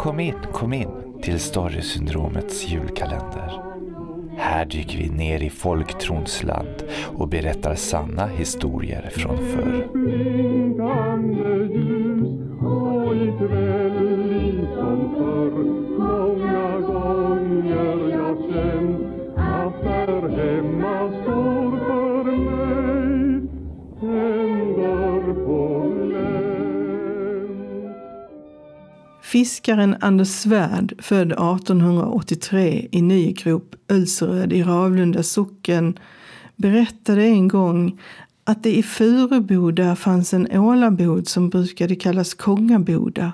Kom in, kom in till Storysyndromets julkalender. Här dyker vi ner i folktrons land och berättar sanna historier från förr. Liksom förr Många gånger jag känt att där hemma Fiskaren Anders Svärd, född 1883 i Nygrop, Ölseröd i Ravlunda socken, berättade en gång att det i Furuboda fanns en ålabod som brukade kallas Kongaboda.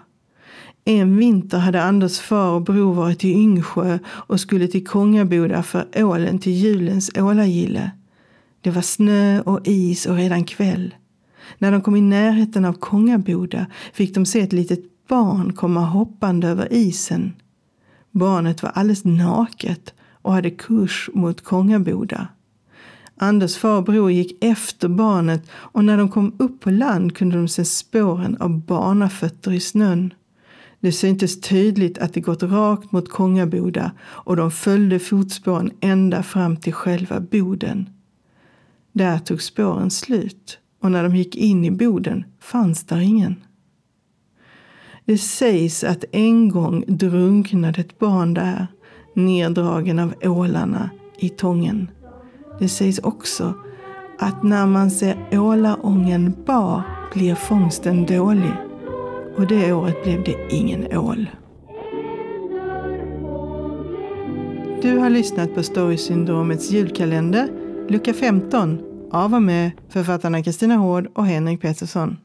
En vinter hade Anders far och bror varit i Yngsjö och skulle till Kongaboda för ålen till julens ålagille. Det var snö och is och redan kväll. När de kom i närheten av Kongaboda fick de se ett litet barn komma hoppande över isen. Barnet var alldeles naket och hade kurs mot Kongaboda. Anders far och bror gick efter barnet och när de kom upp på land kunde de se spåren av barnafötter i snön. Det syntes tydligt att det gått rakt mot Kongaboda och de följde fotspåren ända fram till själva boden. Där tog spåren slut och när de gick in i boden fanns där ingen. Det sägs att en gång drunknade ett barn där, neddragen av ålarna i tången. Det sägs också att när man ser ålaången bar blir fångsten dålig. Och det året blev det ingen ål. Du har lyssnat på Storysyndromets julkalender, lucka 15, av och med författarna Kristina Hård och Henrik Pettersson.